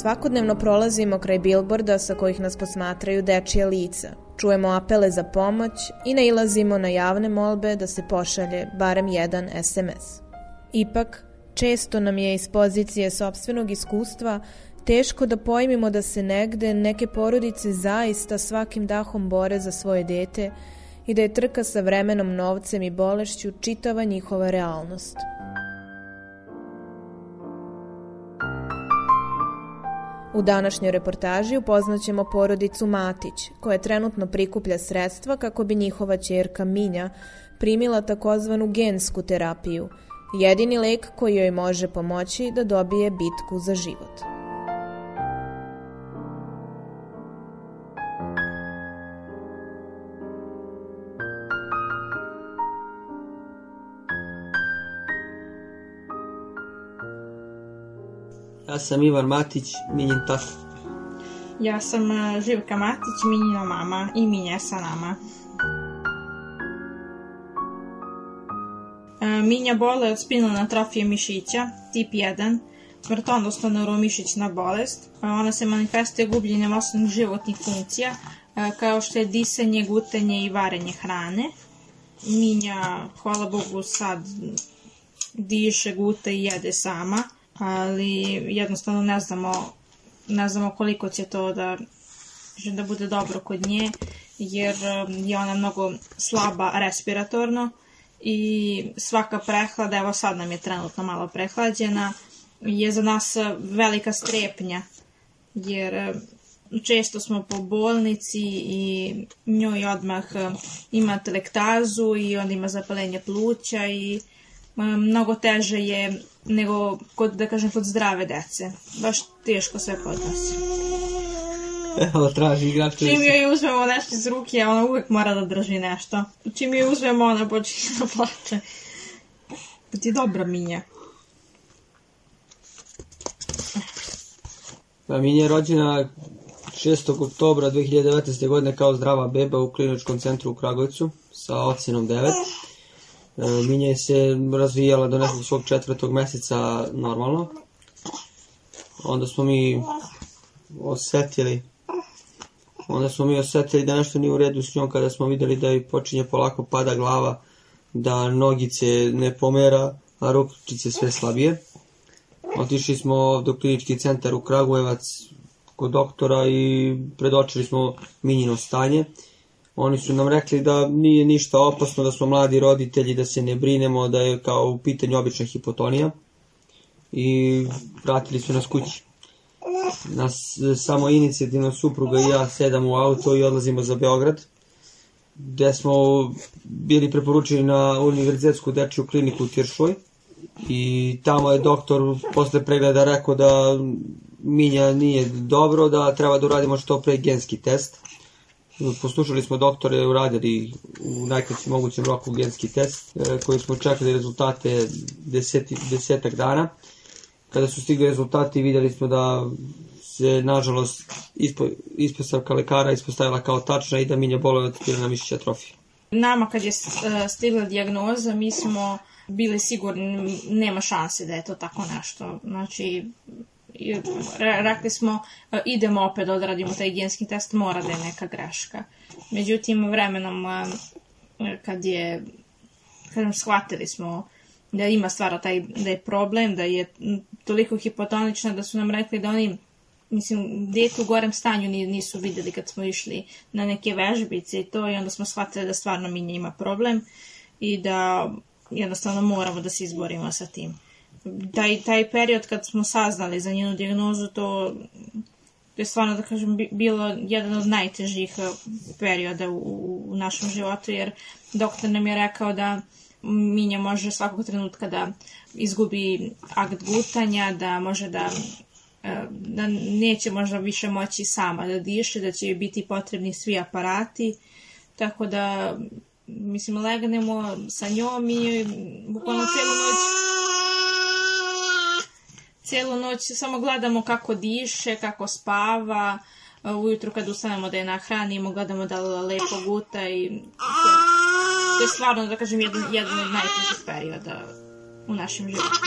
Svakodnevno prolazimo kraj bilborda sa kojih nas posmatraju dečija lica. Čujemo apele za pomoć i nailazimo na javne molbe da se pošalje barem jedan SMS. Ipak, često nam je iz pozicije sobstvenog iskustva teško da pojmimo da se negde neke porodice zaista svakim dahom bore za svoje dete i da je trka sa vremenom, novcem i bolešću čitava njihova realnost. U današnjoj reportaži upoznaćemo porodicu Matić, koja trenutno prikuplja sredstva kako bi njihova ćerka Minja primila takozvanu gensku terapiju, jedini lek koji joj može pomoći da dobije bitku za život. Sam Ivan Matić, Minjin tata. Ja sam e, Živka Matić, Minjina mama i Minja je sa nama. E, Minja bole od spinalne atrofije mišića, tip 1, smrtonosna neuromišićna bolest. E, Ona se manifestuje gubljenjem osnovnih životnih funkcija, e, kao što je disanje, gutanje i varenje hrane. Minja, hvala Bogu, sad diše, guta i jede sama, ali jednostavno ne znamo, ne znamo koliko će to da, da bude dobro kod nje, jer um, je ona mnogo slaba respiratorno i svaka prehlada, evo sad nam je trenutno malo prehlađena, je za nas velika strepnja, jer uh, često smo po bolnici i njoj odmah uh, ima telektazu i onda ima zapalenje pluća i um, mnogo teže je nego kod, da kažem, kod zdrave dece. Baš teško sve podnosi. Evo, traži igračku. Čim joj uzmemo nešto iz ruke, ona uvek mora da drži nešto. Čim joj uzmemo, ona počne da plače. Pa ti je dobra minja. Pa Minja je rođena 6. oktobra 2019. godine kao zdrava beba u kliničkom centru u Kragujevcu sa ocenom 9. E, Minja je se razvijala do nekog svog četvrtog meseca normalno. Onda smo mi osetili onda smo mi osetili da nešto nije u redu s njom kada smo videli da joj počinje polako pada glava, da nogice ne pomera, a ručice sve slabije. Otišli smo do klinički centar u Kragujevac kod doktora i predočili smo minjino stanje. Oni su nam rekli da nije ništa opasno, da smo mladi roditelji, da se ne brinemo, da je kao u pitanju obična hipotonija. I vratili su nas kući. Nas samo inicijativno supruga i ja sedamo u auto i odlazimo za Beograd gde smo bili preporučeni na univerzitetsku dečju kliniku u Tiršoj i tamo je doktor posle pregleda rekao da minja nije dobro, da treba da uradimo što pre genski test. Poslušali smo doktore, uradili u najkraćem mogućem roku genski test, e, koji smo čekali rezultate deseti, desetak dana. Kada su stigli rezultati videli smo da se nažalost ispo, ispostavka lekara ispostavila kao tačna i da minja boluje od spirana mišića atrofije. Nama kad je e, stigla dijagnoza, mi smo bili sigurni nema šanse da je to tako nešto. Znači, rekli smo e, idemo opet da odradimo taj genski test, mora da je neka greška. Međutim, vremenom e, kad je kažem, shvatili smo da ima stvara taj, da je problem, da je toliko hipotonična da su nam rekli da oni mislim, dete u gorem stanju nisu videli kad smo išli na neke vežbice i to i onda smo shvatili da stvarno Minja ima problem i da jednostavno moramo da se izborimo sa tim. Taj, taj period kad smo saznali za njenu dijagnozu, to je stvarno, da kažem, bilo jedan od najtežih eh, perioda u, u našem životu, jer doktor nam je rekao da Minja može svakog trenutka da izgubi akt gutanja, da može da eh, da neće možda više moći sama da diše, da će biti potrebni svi aparati, tako da mislim, legnemo sa njom i bukvalno celu noć celu noć samo gledamo kako diše, kako spava, ujutru kad ustanemo da je nahranimo, gledamo da lepo guta i to, to je stvarno, da kažem, jedan, jedan od najtežih perioda u našem životu.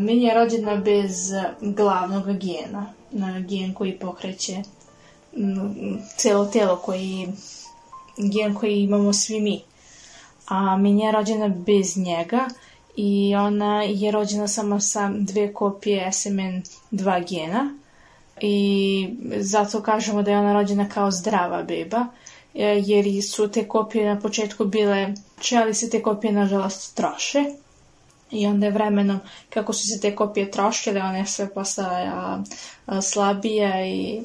Meni je rođena bez glavnog gena, gen koji pokreće celo telo, koji, gen koji imamo svi mi. A meni je rođena bez njega i ona je rođena samo sa dve kopije SMN2 gena. I zato kažemo da je ona rođena kao zdrava beba jer su te kopije na početku bile, ali se te kopije nažalost troše I onda je vremenom, kako su se te kopije trošile, one sve postale a, a, slabije i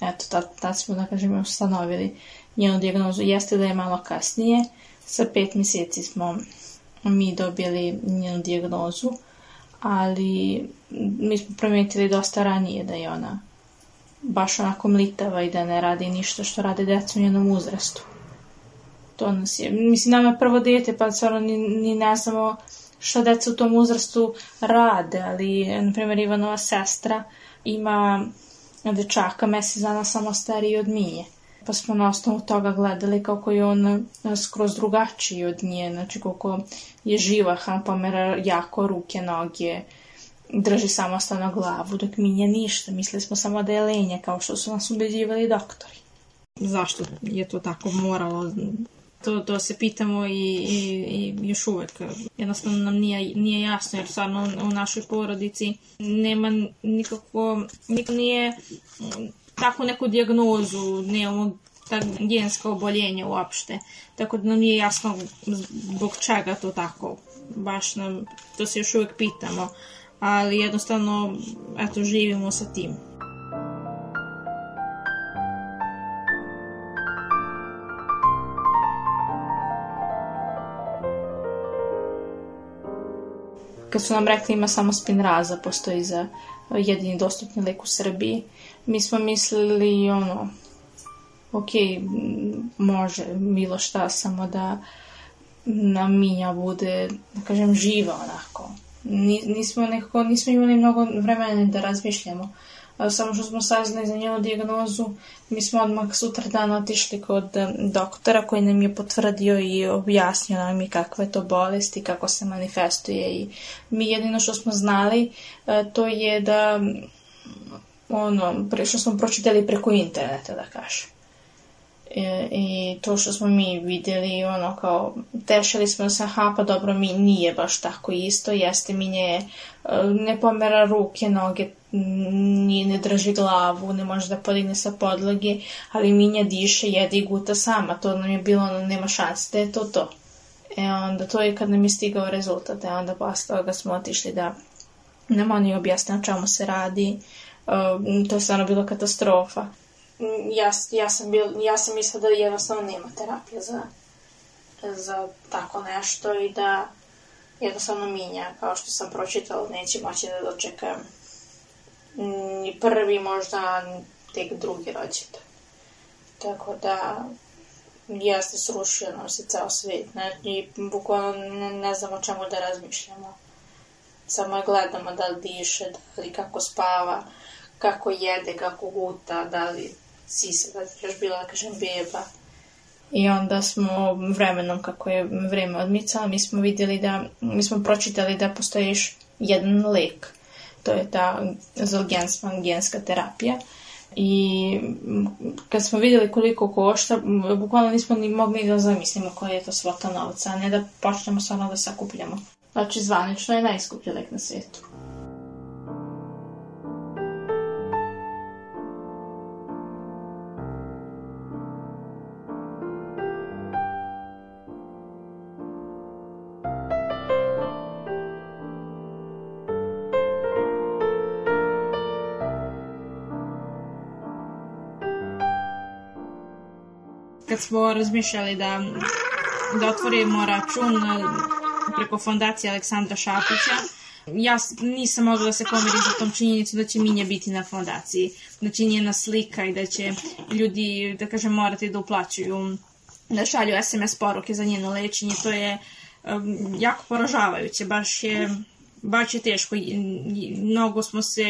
eto, tad, tad smo, da kažem, ustanovili njenu diagnozu. Jeste da je malo kasnije, sa pet mjeseci smo mi dobili njenu diagnozu, ali mi smo prometili dosta ranije da je ona baš onako mlitava i da ne radi ništa što rade deca u njenom uzrastu. To nas je, mislim, nama je prvo dete, pa stvarno ni, ni ne znamo šta deca u tom uzrastu rade, ali, na primjer, Ivanova sestra ima dečaka mesec dana samo stariji od Mije. Pa smo na osnovu toga gledali kako je on e, skroz drugačiji od nje, znači koliko je živahan, pomera jako ruke, noge, drži samostalno glavu, dok Minja ništa. Mislili smo samo da je lenja, kao što su nas ubeđivali doktori. Zašto je to tako moralo To, to se pitamo i, i, i još uvek jednostavno nam nije, nije jasno jer stvarno u našoj porodici nema nikakvo, niko nije tako neku diagnozu, nemamo ta genska oboljenja uopšte. Tako da nam nije jasno zbog čega to tako. Baš nam, to se još uvek pitamo. Ali jednostavno, eto, živimo sa tim. Kad su nam rekli ima samo spinraza, postoji za jedini dostupni lek u Srbiji, mi smo mislili ono, ok, može bilo šta, samo da nam Minja bude, da kažem, živa onako. Nismo nekako, nismo imali mnogo vremena da razmišljamo samo što smo saznali za njenu diagnozu, mi smo odmah sutra dan otišli kod doktora koji nam je potvrdio i objasnio nam i kakva je to bolest i kako se manifestuje i mi jedino što smo znali to je da ono, što smo pročitali preko interneta da kažem. E, i to što smo mi videli, ono kao, tešili smo se, aha, pa dobro, mi nije baš tako isto, jeste mi nje, ne pomera ruke, noge, ni ne drži glavu, ne može da podigne sa podloge, ali Minja diše, jede i guta sama, to nam je bilo, ono, nema šanse da je to to. E onda to je kad nam je stigao rezultat, e onda posle toga smo otišli da nam oni objasne o čemu se radi, to je stvarno bilo katastrofa. Ja, ja, sam bil, ja sam mislila da jednostavno nema terapije za, za tako nešto i da jednostavno minja, kao što sam pročitala, neće moći da dočekam ni prvi, možda tek drugi rođendan. Tako da, jeste srušio nam se ceo svet, ne, i bukvalno ne, ne znamo o čemu da razmišljamo. Samo je gledamo da li diše, da li kako spava, kako jede, kako guta, da li sisa, da li još bila, da kažem, beba. I onda smo vremenom, kako je vreme odmicalo, mi smo vidjeli da, mi smo pročitali da postoji jedan lek. To je ta zolgensman genska terapija. I kad smo vidjeli koliko košta, bukvalno nismo ni mogli da zamislimo koja je to svota novca, a ne da počnemo samo da sakupljamo. Znači, zvanično je najskuplji lek na svijetu. Kad smo razmišljali da, da otvorimo račun e, preko fondacije Aleksandra Šapića, ja nisam mogla da se pomirim za tom činjenicu da će Minja biti na fondaciji, da će njena slika i da će ljudi, da kažem, morati da uplaćuju, da šalju SMS poruke za njeno lečenje, to je um, jako poražavajuće, baš je, baš je teško, mnogo smo se,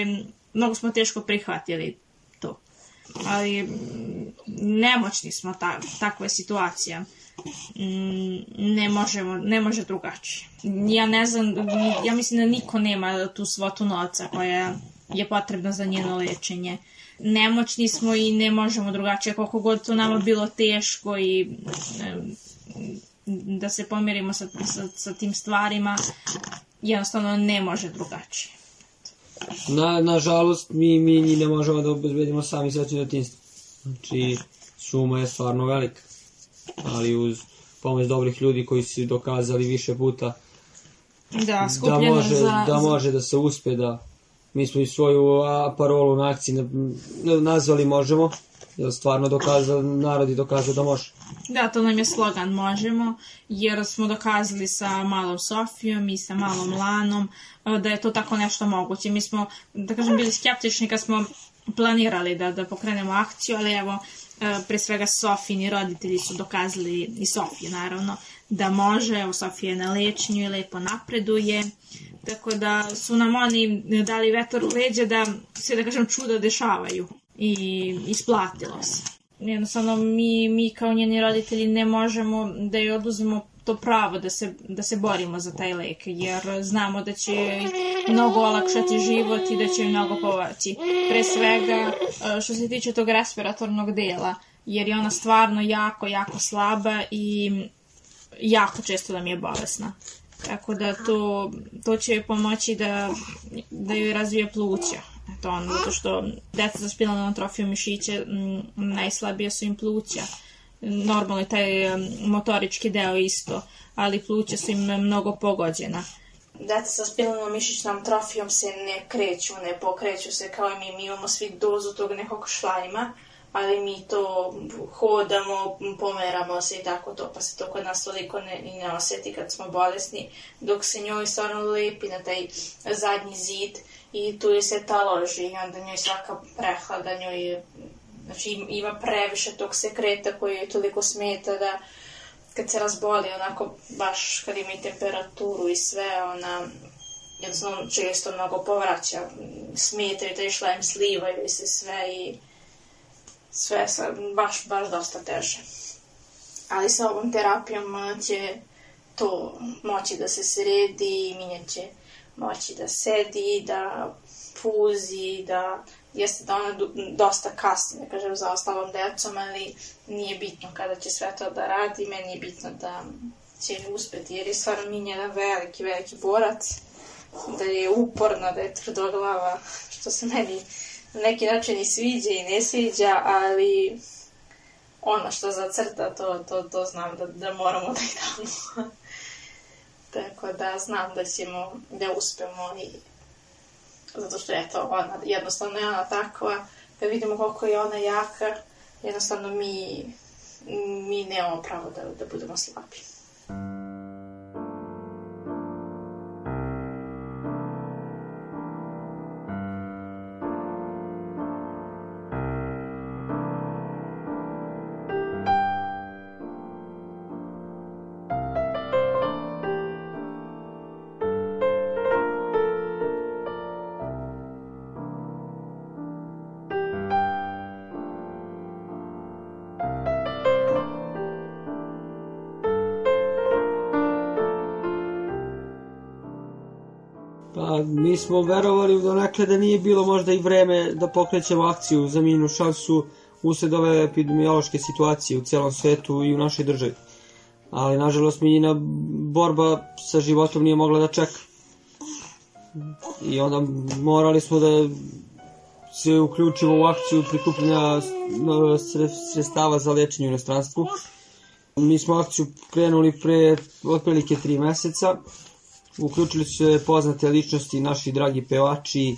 mnogo smo teško prihvatili ali nemoćni smo ta, takva je situacija. Mm, ne možemo, ne može drugačije. Ja ne znam, ja mislim da niko nema tu svotu novca koja je potrebna za njeno lečenje. Nemoćni smo i ne možemo drugačije, koliko god to nama bilo teško i da se pomirimo sa, sa, sa tim stvarima, jednostavno ne može drugačije. Na, nažalost, mi, mi njih ne možemo da obezbedimo sami sveću detinstvo. Znači, suma je stvarno velika. Ali uz pomoć dobrih ljudi koji su dokazali više puta da, da, može, za, da može da se uspe da mi smo i svoju a, parolu na akciji nazvali možemo stvarno dokazao, narod je dokazao da može. Da, to nam je slogan možemo, jer smo dokazali sa malom Sofijom i sa malom Lanom da je to tako nešto moguće. Mi smo, da kažem, bili skeptični kad smo planirali da, da pokrenemo akciju, ali evo, pre svega Sofini roditelji su dokazali, i Sofije naravno, da može, evo Sofija je na lečenju i lepo napreduje, tako da su nam oni dali vetar u leđa da se, da kažem, čuda dešavaju i isplatilo se. Jednostavno, mi, mi kao njeni roditelji ne možemo da joj oduzmemo to pravo da se, da se borimo za taj lek, jer znamo da će mnogo olakšati život i da će mnogo povaći. Pre svega, što se tiče tog respiratornog dela, jer je ona stvarno jako, jako slaba i jako često da mi je bolesna. Tako da to, to će joj pomoći da, da joj razvije pluća. On, zato što deca sa spinalnom atrofijom mišića m, najslabije su im pluća. Normalno je taj motorički deo isto, ali pluća su im mnogo pogođena. Deca sa spinalnom mišićnom atrofijom se ne kreću, ne pokreću se kao i mi, mi imamo svi dozu tog nekog šlajma, ali mi to hodamo, pomeramo se i tako to, pa se to kod nas toliko ne, ne oseti kad smo bolesni, dok se njoj stvarno lepi na taj zadnji zid i tu je se taloži i onda njoj svaka prehlada, njoj znači ima previše tog sekreta koji je toliko smeta da kad se razboli, onako baš kad ima i temperaturu i sve, ona jednostavno često mnogo povraća, smetaju taj šlem, slivaju se sve i sve sa, baš, baš dosta teže. Ali sa ovom terapijom će to moći da se sredi i minja će moći da sedi, da puzi, da jeste da ona dosta kasni, ne kažem, za ostalom decom, ali nije bitno kada će sve to da radi, meni je bitno da će uspeti, jer je stvarno Minja jedan veliki, veliki borac, da je uporna, da je tvrdoglava, što se meni na neki način i sviđa i ne sviđa, ali ono što zacrta, to, to, to znam da, da moramo da i damo. Tako da znam da ćemo, da uspemo i zato što je to ona, jednostavno je ona takva, kad vidimo koliko je ona jaka, jednostavno mi, mi nemamo pravo da, da budemo slabi. Smo verovali donekle da nije bilo možda i vreme da pokrećemo akciju za mininu šansu usled ove epidemiološke situacije u celom svetu i u našoj državi. Ali, nažalost, minjina borba sa životom nije mogla da čeka. I onda morali smo da se uključimo u akciju prikupljanja sredstava za lečenje u inostranstvu. Mi smo akciju krenuli pre otprilike tri meseca. Uključili su se poznate ličnosti, naši dragi pevači,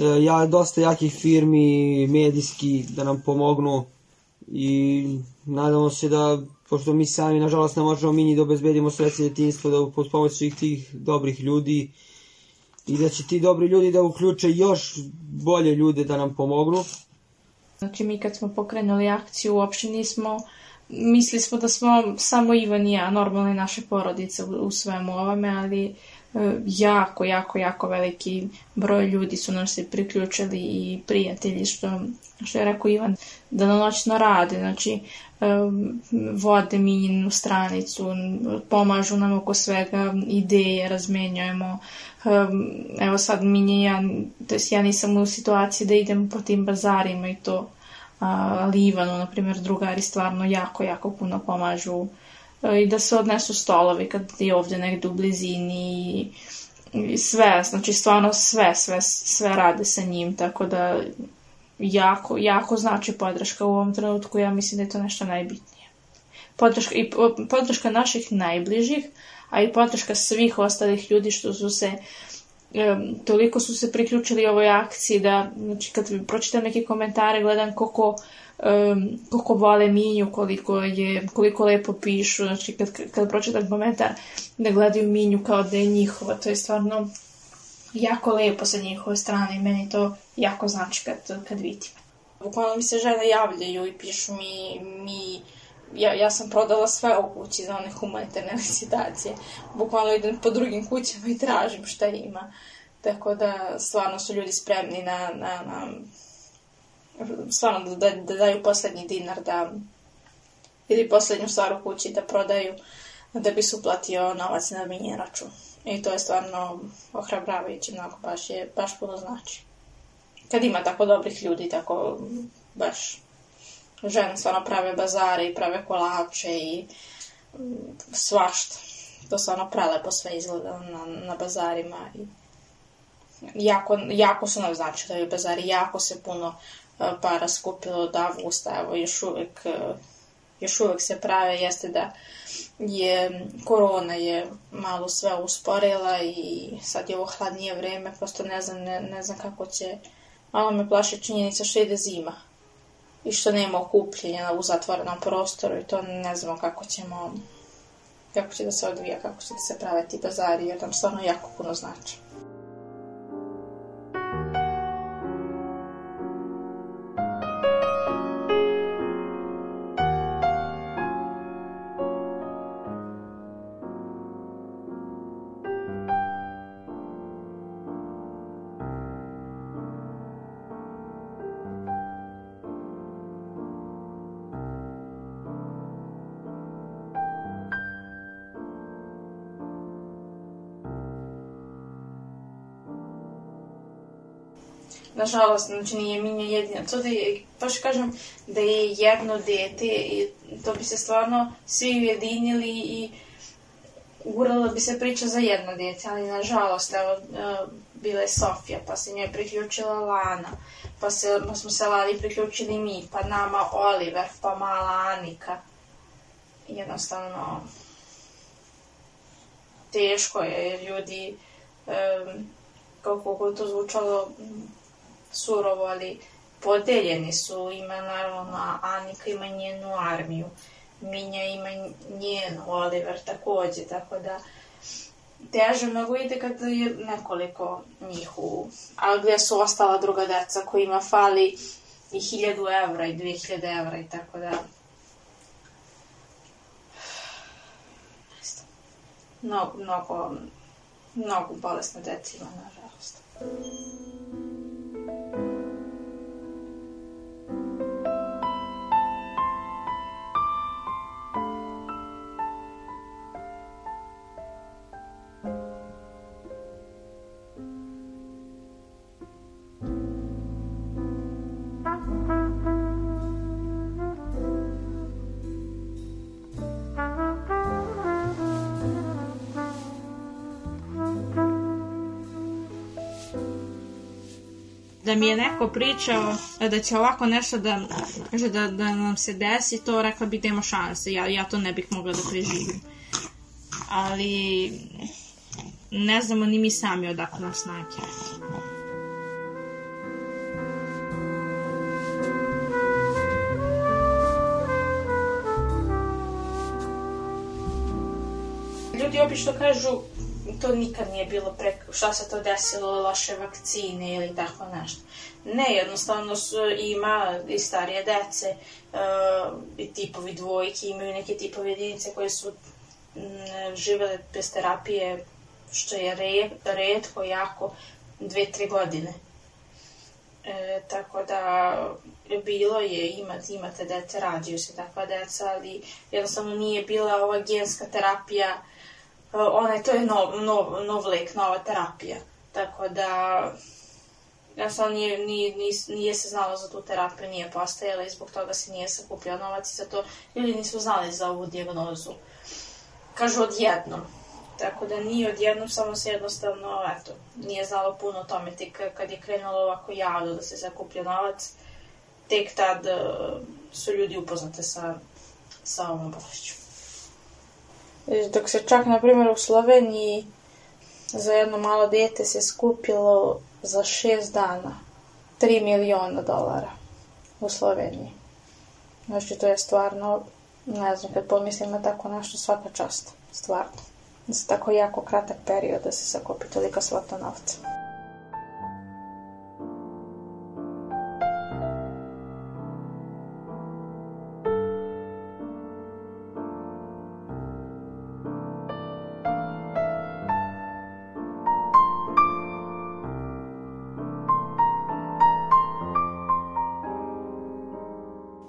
e, ja, dosta jakih firmi, medijski, da nam pomognu i nadamo se da, pošto mi sami, nažalost, ne možemo mi ni da obezbedimo sreće djetinjstva, da pod pomoć svih tih dobrih ljudi i da će ti dobri ljudi da uključe još bolje ljude da nam pomognu. Znači mi kad smo pokrenuli akciju uopšte nismo mislili smo da smo samo Ivan i ja, normalne naše porodice u, u svemu ovome, ali e, jako, jako, jako veliki broj ljudi su nam se priključili i prijatelji, što, što je rekao Ivan, da na noćno rade, znači e, vode minjenu stranicu, pomažu nam oko svega, ideje razmenjujemo, e, evo sad minje ja, to jest ja nisam u situaciji da idem po tim bazarima i to, a, Livanu, na primjer, drugari stvarno jako, jako puno pomažu e, i da se odnesu stolovi kad je ovdje negde u blizini i, sve, znači stvarno sve, sve, sve rade sa njim, tako da jako, jako znači podrška u ovom trenutku, ja mislim da je to nešto najbitnije. Podrška, i podrška naših najbližih, a i podrška svih ostalih ljudi što su se toliko su se priključili ovoj akciji da, znači kad pročitam neke komentare, gledam koliko um, koliko vole Minju, koliko je, koliko lepo pišu, znači kad, kad pročitam komentar da gledaju Minju kao da je njihova, to je stvarno jako lepo sa njihove strane i meni to jako znači kad, kad vidim. Bukvalno mi se žene javljaju i pišu mi, mi ja, ja sam prodala sve u kući za one humanitarne licitacije. Bukvalno idem po drugim kućama i tražim šta ima. Tako da stvarno su ljudi spremni na, na, na stvarno da, da, da daju poslednji dinar da ili poslednju stvar u kući da prodaju da bi se uplatio novac na minjen račun. I to je stvarno ohrabravajuće, mnogo baš je, baš puno znači. Kad ima tako dobrih ljudi, tako baš žene stvarno prave bazare i prave kolače i mm, svašta. To stvarno prelepo sve izgleda na, na bazarima i jako, jako su nam značili bazari, jako se puno uh, para skupilo od avgusta, evo još uvek, uh, još uvek se prave, jeste da je korona je malo sve usporila i sad je ovo hladnije vreme, prosto ne znam, ne, ne znam kako će, malo me plaši činjenica što ide zima i što nema okupljenja u zatvorenom prostoru i to ne znamo kako ćemo kako će da se odvija, kako će da se prave ti bazari, jer nam stvarno jako puno znači. Nažalost, znači nije Minja jedina. To da je, baš kažem, da je jedno dete i to bi se stvarno svi ujedinili i ugurala bi se priča za jedno dete, ali nažalost, evo, e, bila je Sofija, pa se njoj priključila Lana, pa se, pa smo se Lani priključili mi, pa nama Oliver, pa mala Anika. Jednostavno, teško je, jer ljudi, um, kako to zvučalo, surovo, ali podeljeni su. Ima naravno, Anika ima njenu armiju, Minja ima njenu, Oliver takođe, tako da teže mnogo ide kad je nekoliko njih u... A gde su ostala druga deca kojima fali i 1000 evra i 2000 evra i tako da... Mnogo, mnogo, mnogo bolesne deci ima, nažalost. Da mi je neko pričao da će ovako nešto da, da, da nam se desi, to rekla bi da ima šanse. Ja, ja to ne bih mogla da preživim. Ali ne znamo ni mi sami odakle nam snage. Ljudi obično kažu to nikad nije bilo pre, šta se to desilo, loše vakcine ili tako nešto. Ne, jednostavno su, ima i starije dece uh, i tipovi dvojki, imaju neke tipove jedinice koje su m, živele bez terapije, što je re, redko jako, dve, tri godine. E, tako da bilo je, imate, imate dece, rađaju se takva deca, ali jednostavno nije bila ova genska terapija onaj, to je nov, nov, nov lek, nova terapija. Tako da, jednostavno nije, nije, nije, nije se znalo za tu terapiju, nije postajala i zbog toga se nije sakupio novac i zato ljudi nisu znali za ovu dijagnozu. Kažu odjednom. Tako da nije odjednom, samo se jednostavno, eto, nije znalo puno o tome. Tek kad je krenulo ovako javno da se sakuplja novac, tek tad uh, su ljudi upoznate sa, sa ovom bolešću. Dok se čak, na primjer, u Sloveniji za jedno malo dete se skupilo za šest dana 3 miliona dolara u Sloveniji. Znači, to je stvarno, ne znam, kad pomislim na tako nešto, svaka čast, stvarno. Za tako jako kratak period da se sakupi tolika svota novca.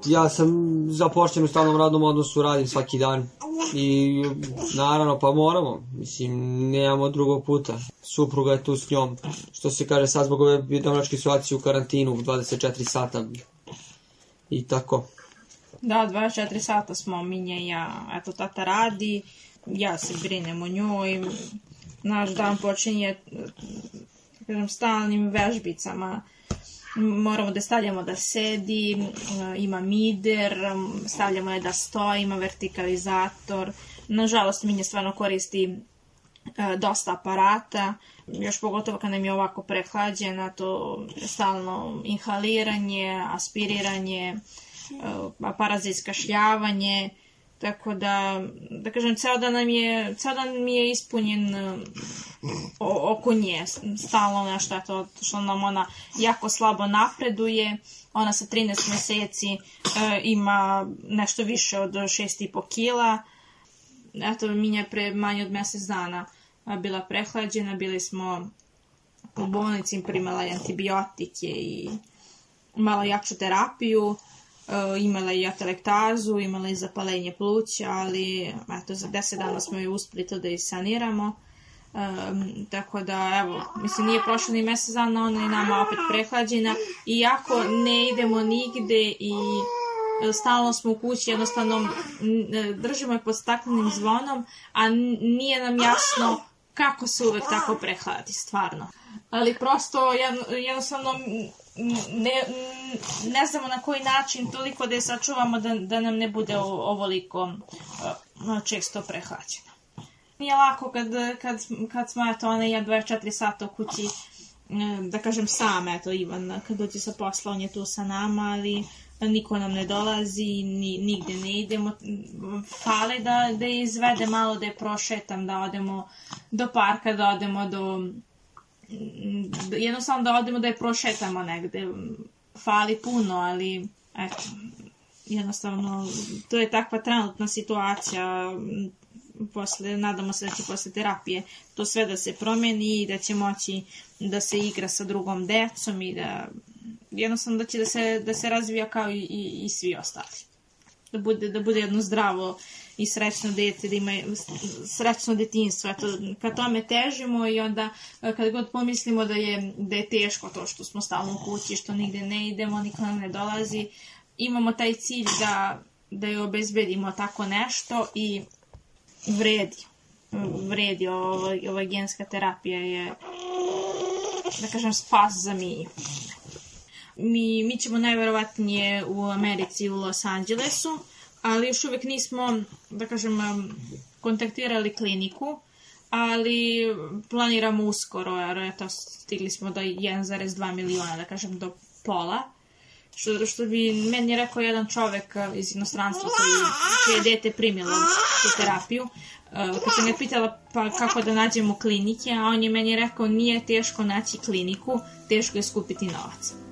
Ja sam zapošljen u stalnom radnom odnosu, radim svaki dan. I naravno pa moramo, mislim nemamo drugog puta, supruga je tu s njom, što se kaže sad zbog ove domačke situacije u karantinu 24 sata. I tako. Da, 24 sata smo minje i ja, eto tata radi, ja se brinem o njoj, naš dan počinje kažem, stalnim vežbicama, moramo da stavljamo da sedi, ima mider, stavljamo je da stoji, ima vertikalizator. Nažalost, Minja stvarno koristi dosta aparata, još pogotovo kad nam je ovako prehlađena, to stalno inhaliranje, aspiriranje, aparat za iskašljavanje, Tako da, da kažem, ceo dan nam je, ceo dan mi je ispunjen o, oko nje, stalno nešto, eto, što nam ona jako slabo napreduje, ona sa 13 meseci e, ima nešto više od 6,5 kila, eto, Minja je pre manje od mesec dana bila prehlađena, bili smo u bolnici, primala je antibiotike i malo jaču terapiju, imala je atelektazu, imala je zapalenje pluća, ali eto, za 10 dana smo joj uspeli to da je saniramo. Um, tako da, evo, mislim, nije prošlo ni mesec dana, ona je nama opet prehlađena. Iako ne idemo nigde i stalno smo u kući, jednostavno držimo je pod staklenim zvonom, a nije nam jasno kako se uvek tako prehladi, stvarno. Ali prosto, jednostavno, ne, ne znamo na koji način toliko da je sačuvamo da, da nam ne bude ovoliko često prehlađena. Nije lako kad, kad, kad smo, eto, ona ja 24 sata u kući, da kažem sam, eto, Ivan, kad dođe sa posla, on je tu sa nama, ali niko nam ne dolazi, ni, nigde ne idemo. Fale da, da izvede malo, da je prošetam, da odemo do parka, da odemo do jednostavno da odemo da je prošetamo negde. Fali puno, ali eto, jednostavno to je takva trenutna situacija posle, nadamo se da će posle terapije to sve da se promeni i da će moći da se igra sa drugom decom i da jednostavno da će da se, da se razvija kao i, i, i svi ostali. Da bude, da bude jedno zdravo i srećno dete, da ima srećno detinstvo. Eto, ka tome težimo i onda e, kad god pomislimo da je, da je teško to što smo stalno u kući, što nigde ne idemo, niko nam ne dolazi, imamo taj cilj da, da je obezbedimo tako nešto i vredi. Vredi, ova, ova genska terapija je da kažem, spas za mi. Mi, mi ćemo najverovatnije u Americi u Los Angelesu, ali još uvek nismo, da kažem, kontaktirali kliniku, ali planiramo uskoro, jer eto, stigli smo do 1,2 miliona, da kažem, do pola. Što, što bi meni rekao jedan čovek iz inostranstva koji, čije dete primilo tu terapiju, kad sam ga pitala pa kako da nađemo klinike, a on je meni rekao nije teško naći kliniku, teško je skupiti novac.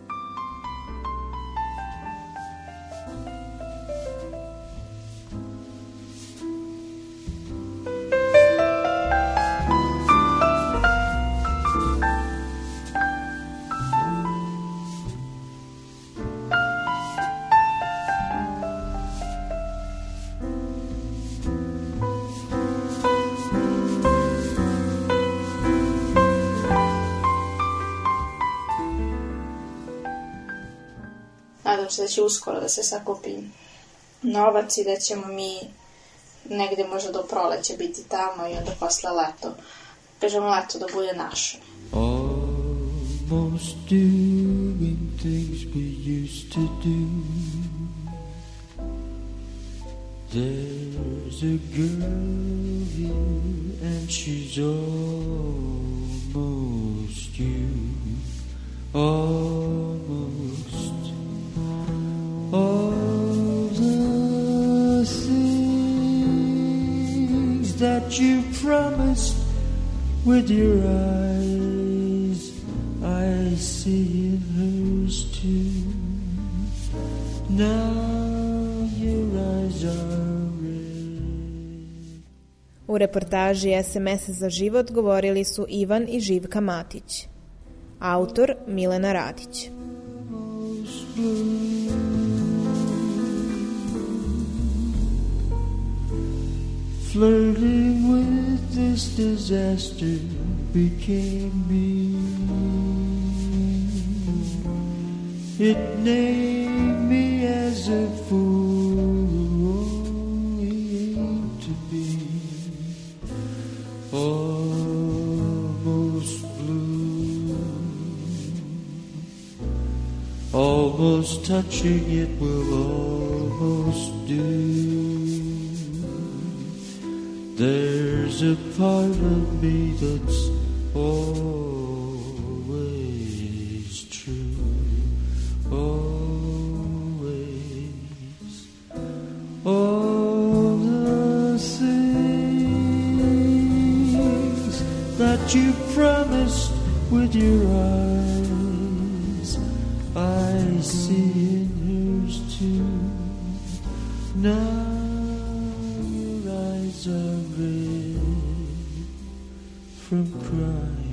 Će uskoro da se sakupi novac i da ćemo mi negde možda do proleća biti tamo i onda posle leto, kažemo leto da bude naše. Almost doing things we used to do. There's a girl here and she's almost you Almost promised with your eyes, I see in hers too. Now your eyes are U reportaži SMS za život govorili su Ivan i Živka Matić. Autor Milena Radić. Flirting with this disaster became me. It named me as a fool only to be almost blue. Almost touching it will almost do. There's a part of me that's always true, always. All the things that you promised with your eyes, from crying.